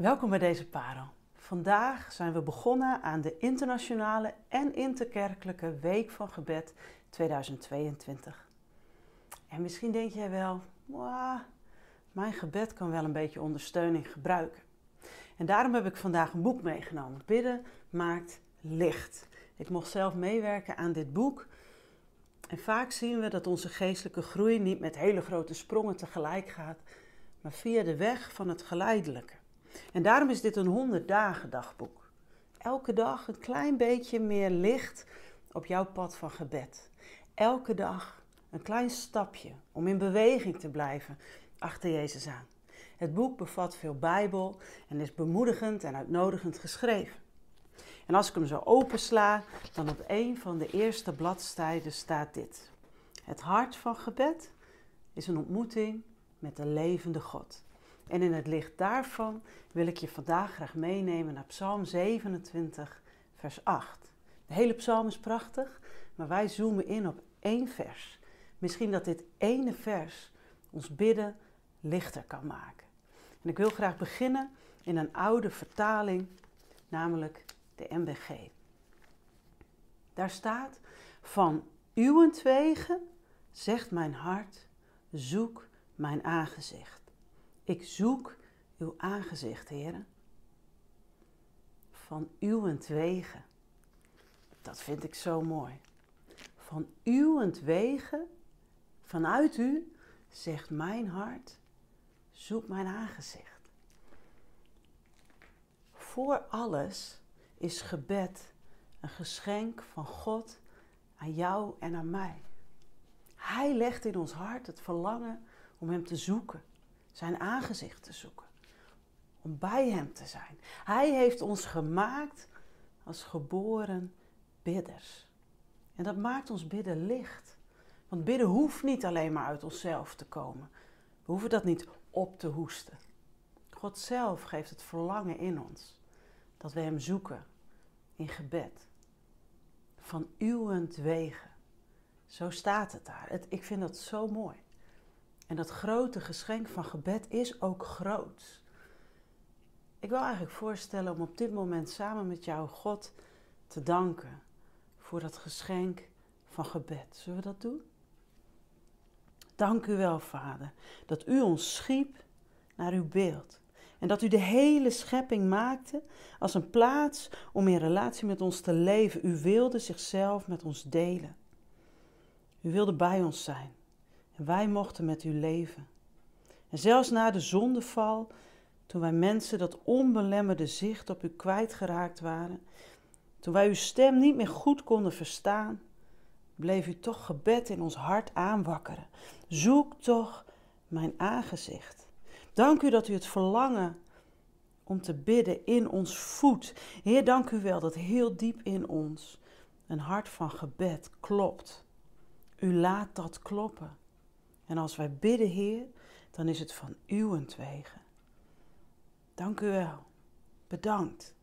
Welkom bij deze parel. Vandaag zijn we begonnen aan de internationale en interkerkelijke Week van Gebed 2022. En misschien denk jij wel, mijn gebed kan wel een beetje ondersteuning gebruiken. En daarom heb ik vandaag een boek meegenomen. Bidden maakt licht. Ik mocht zelf meewerken aan dit boek. En vaak zien we dat onze geestelijke groei niet met hele grote sprongen tegelijk gaat, maar via de weg van het geleidelijke. En daarom is dit een 100 dagen dagboek. Elke dag een klein beetje meer licht op jouw pad van gebed. Elke dag een klein stapje om in beweging te blijven achter Jezus aan. Het boek bevat veel Bijbel en is bemoedigend en uitnodigend geschreven. En als ik hem zo opensla, dan op een van de eerste bladzijden staat dit. Het hart van gebed is een ontmoeting met de levende God. En in het licht daarvan wil ik je vandaag graag meenemen naar Psalm 27, vers 8. De hele psalm is prachtig, maar wij zoomen in op één vers. Misschien dat dit ene vers ons bidden lichter kan maken. En ik wil graag beginnen in een oude vertaling, namelijk de MBG. Daar staat: Van uwentwege, zegt mijn hart, zoek mijn aangezicht. Ik zoek uw aangezicht, heren. Van uwentwege. Dat vind ik zo mooi. Van uwentwege, vanuit u, zegt mijn hart, zoek mijn aangezicht. Voor alles is gebed een geschenk van God aan jou en aan mij. Hij legt in ons hart het verlangen om Hem te zoeken zijn aangezicht te zoeken. Om bij Hem te zijn. Hij heeft ons gemaakt als geboren bidders. En dat maakt ons bidden licht. Want bidden hoeft niet alleen maar uit onszelf te komen. We hoeven dat niet op te hoesten. God zelf geeft het verlangen in ons dat we Hem zoeken in gebed. Van uwentwegen. Zo staat het daar. Het, ik vind dat zo mooi. En dat grote geschenk van gebed is ook groot. Ik wil eigenlijk voorstellen om op dit moment samen met jou God te danken voor dat geschenk van gebed. Zullen we dat doen? Dank u wel, Vader, dat u ons schiep naar uw beeld. En dat u de hele schepping maakte als een plaats om in relatie met ons te leven. U wilde zichzelf met ons delen. U wilde bij ons zijn. Wij mochten met u leven. En zelfs na de zondeval, toen wij mensen dat onbelemmerde zicht op u kwijtgeraakt waren, toen wij uw stem niet meer goed konden verstaan, bleef u toch gebed in ons hart aanwakkeren. Zoek toch mijn aangezicht. Dank u dat u het verlangen om te bidden in ons voedt. Heer, dank u wel dat heel diep in ons een hart van gebed klopt. U laat dat kloppen. En als wij bidden, Heer, dan is het van uwentwege. Dank u wel. Bedankt.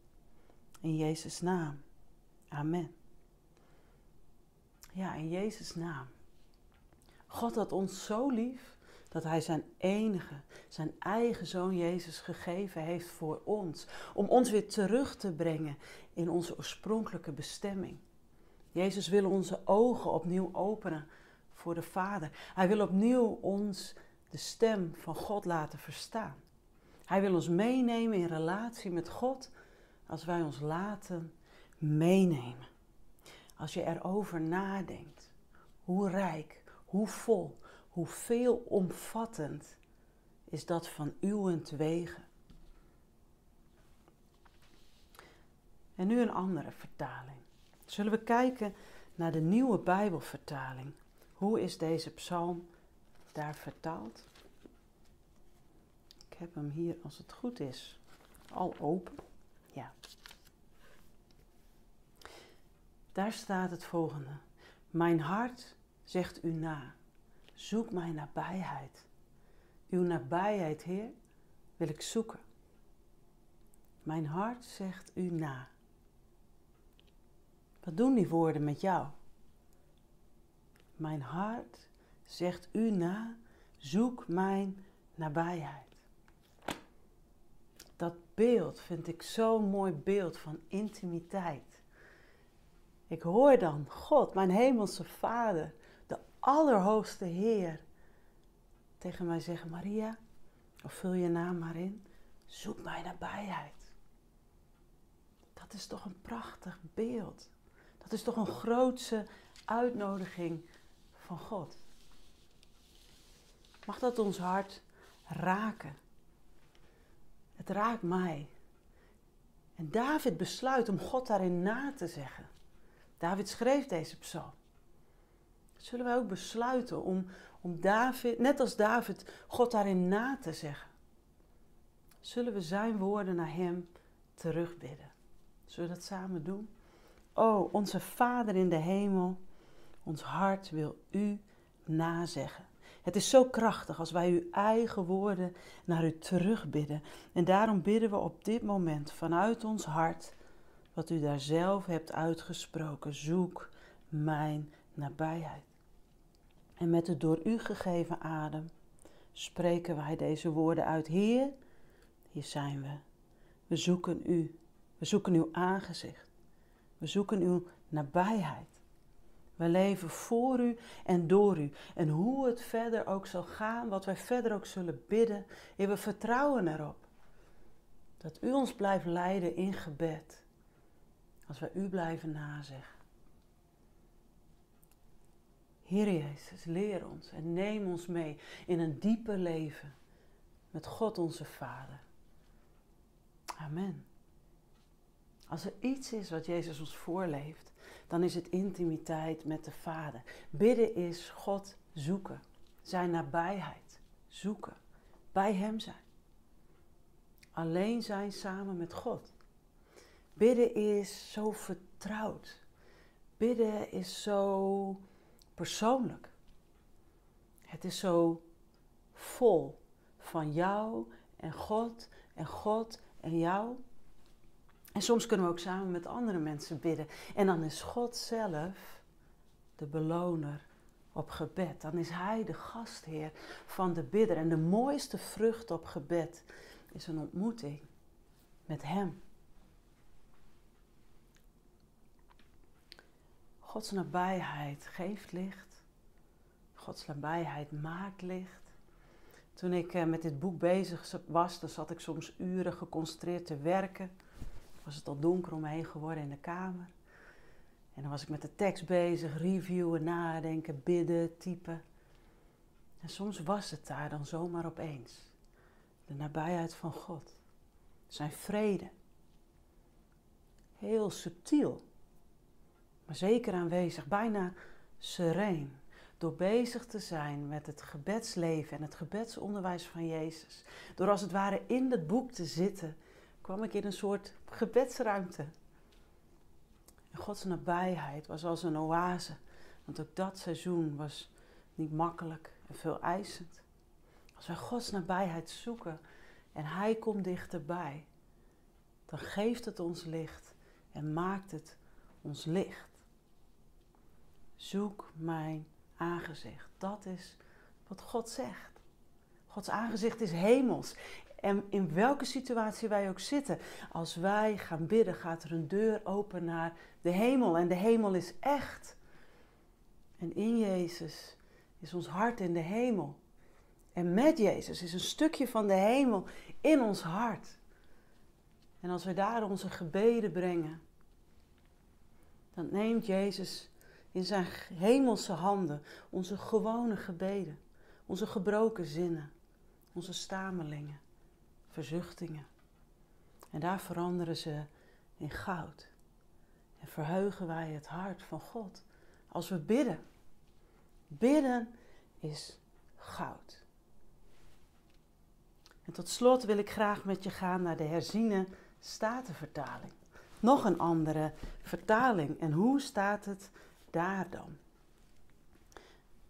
In Jezus' naam. Amen. Ja, in Jezus' naam. God had ons zo lief dat Hij zijn enige, zijn eigen zoon Jezus gegeven heeft voor ons. Om ons weer terug te brengen in onze oorspronkelijke bestemming. Jezus wil onze ogen opnieuw openen voor de Vader. Hij wil opnieuw ons de stem van God laten verstaan. Hij wil ons meenemen in relatie met God als wij ons laten meenemen. Als je erover nadenkt, hoe rijk, hoe vol, hoe veelomvattend is dat van uwentwege. En nu een andere vertaling. Zullen we kijken naar de nieuwe Bijbelvertaling hoe is deze psalm daar vertaald? Ik heb hem hier, als het goed is, al open. Ja. Daar staat het volgende. Mijn hart zegt u na. Zoek mijn nabijheid. Uw nabijheid, Heer, wil ik zoeken. Mijn hart zegt u na. Wat doen die woorden met jou? Mijn hart zegt u na, zoek mijn nabijheid. dat beeld vind ik zo'n mooi beeld van intimiteit. Ik hoor dan God, mijn hemelse Vader, de Allerhoogste Heer, tegen mij zeggen: Maria, of vul je naam maar in, zoek mijn nabijheid. Dat is toch een prachtig beeld. Dat is toch een grootse uitnodiging van God. Mag dat ons hart raken? Het raakt mij. En David besluit om God daarin na te zeggen. David schreef deze psalm. Zullen wij ook besluiten om, om David, net als David, God daarin na te zeggen? Zullen we zijn woorden naar Hem terugbidden? Zullen we dat samen doen? O, onze Vader in de hemel, ons hart wil U nazeggen. Het is zo krachtig als wij uw eigen woorden naar u terugbidden. En daarom bidden we op dit moment vanuit ons hart wat u daar zelf hebt uitgesproken. Zoek mijn nabijheid. En met de door u gegeven adem spreken wij deze woorden uit. Heer, hier zijn we. We zoeken u. We zoeken uw aangezicht. We zoeken uw nabijheid. We leven voor u en door u. En hoe het verder ook zal gaan, wat wij verder ook zullen bidden, we vertrouwen erop. Dat u ons blijft leiden in gebed. Als wij u blijven nazeggen. Heer Jezus, leer ons en neem ons mee in een dieper leven met God onze Vader. Amen. Als er iets is wat Jezus ons voorleeft, dan is het intimiteit met de Vader. Bidden is God zoeken, zijn nabijheid zoeken, bij Hem zijn. Alleen zijn samen met God. Bidden is zo vertrouwd. Bidden is zo persoonlijk. Het is zo vol van jou en God en God en jou. En soms kunnen we ook samen met andere mensen bidden. En dan is God zelf de beloner op gebed. Dan is Hij de gastheer van de bidder. En de mooiste vrucht op gebed is een ontmoeting met Hem. Gods nabijheid geeft licht. Gods nabijheid maakt licht. Toen ik eh, met dit boek bezig was, dan zat ik soms uren geconcentreerd te werken was het al donker om me heen geworden in de kamer. En dan was ik met de tekst bezig, reviewen, nadenken, bidden, typen. En soms was het daar dan zomaar opeens. De nabijheid van God. Zijn vrede. Heel subtiel, maar zeker aanwezig, bijna sereen. Door bezig te zijn met het gebedsleven en het gebedsonderwijs van Jezus. Door als het ware in het boek te zitten kwam ik in een soort gebedsruimte. En Gods nabijheid was als een oase, want ook dat seizoen was niet makkelijk en veel eisend. Als wij Gods nabijheid zoeken en Hij komt dichterbij, dan geeft het ons licht en maakt het ons licht. Zoek mijn aangezicht. Dat is wat God zegt. Gods aangezicht is hemels. En in welke situatie wij ook zitten, als wij gaan bidden, gaat er een deur open naar de hemel. En de hemel is echt. En in Jezus is ons hart in de hemel. En met Jezus is een stukje van de hemel in ons hart. En als we daar onze gebeden brengen, dan neemt Jezus in zijn hemelse handen onze gewone gebeden, onze gebroken zinnen, onze stamelingen verzuchtingen. En daar veranderen ze in goud. En verheugen wij het hart van God als we bidden. Bidden is goud. En tot slot wil ik graag met je gaan naar de herziene statenvertaling. Nog een andere vertaling. En hoe staat het daar dan?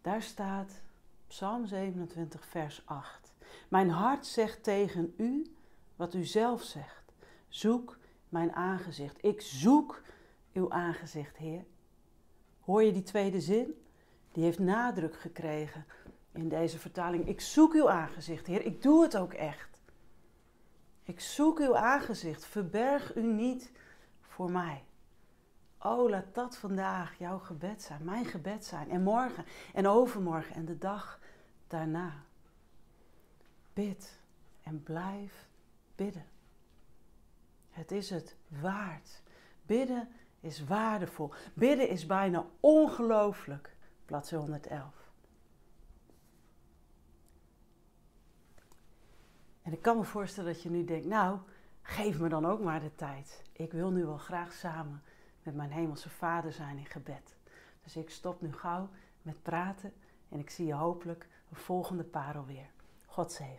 Daar staat Psalm 27, vers 8. Mijn hart zegt tegen u wat u zelf zegt. Zoek mijn aangezicht. Ik zoek uw aangezicht, Heer. Hoor je die tweede zin? Die heeft nadruk gekregen in deze vertaling. Ik zoek uw aangezicht, Heer. Ik doe het ook echt. Ik zoek uw aangezicht. Verberg u niet voor mij. Oh, laat dat vandaag jouw gebed zijn, mijn gebed zijn. En morgen en overmorgen en de dag daarna. Bid en blijf bidden. Het is het waard. Bidden is waardevol. Bidden is bijna ongelooflijk. Bladzijde 111. En ik kan me voorstellen dat je nu denkt, nou, geef me dan ook maar de tijd. Ik wil nu wel graag samen met mijn hemelse vader zijn in gebed. Dus ik stop nu gauw met praten en ik zie je hopelijk een volgende parel weer. God zegen.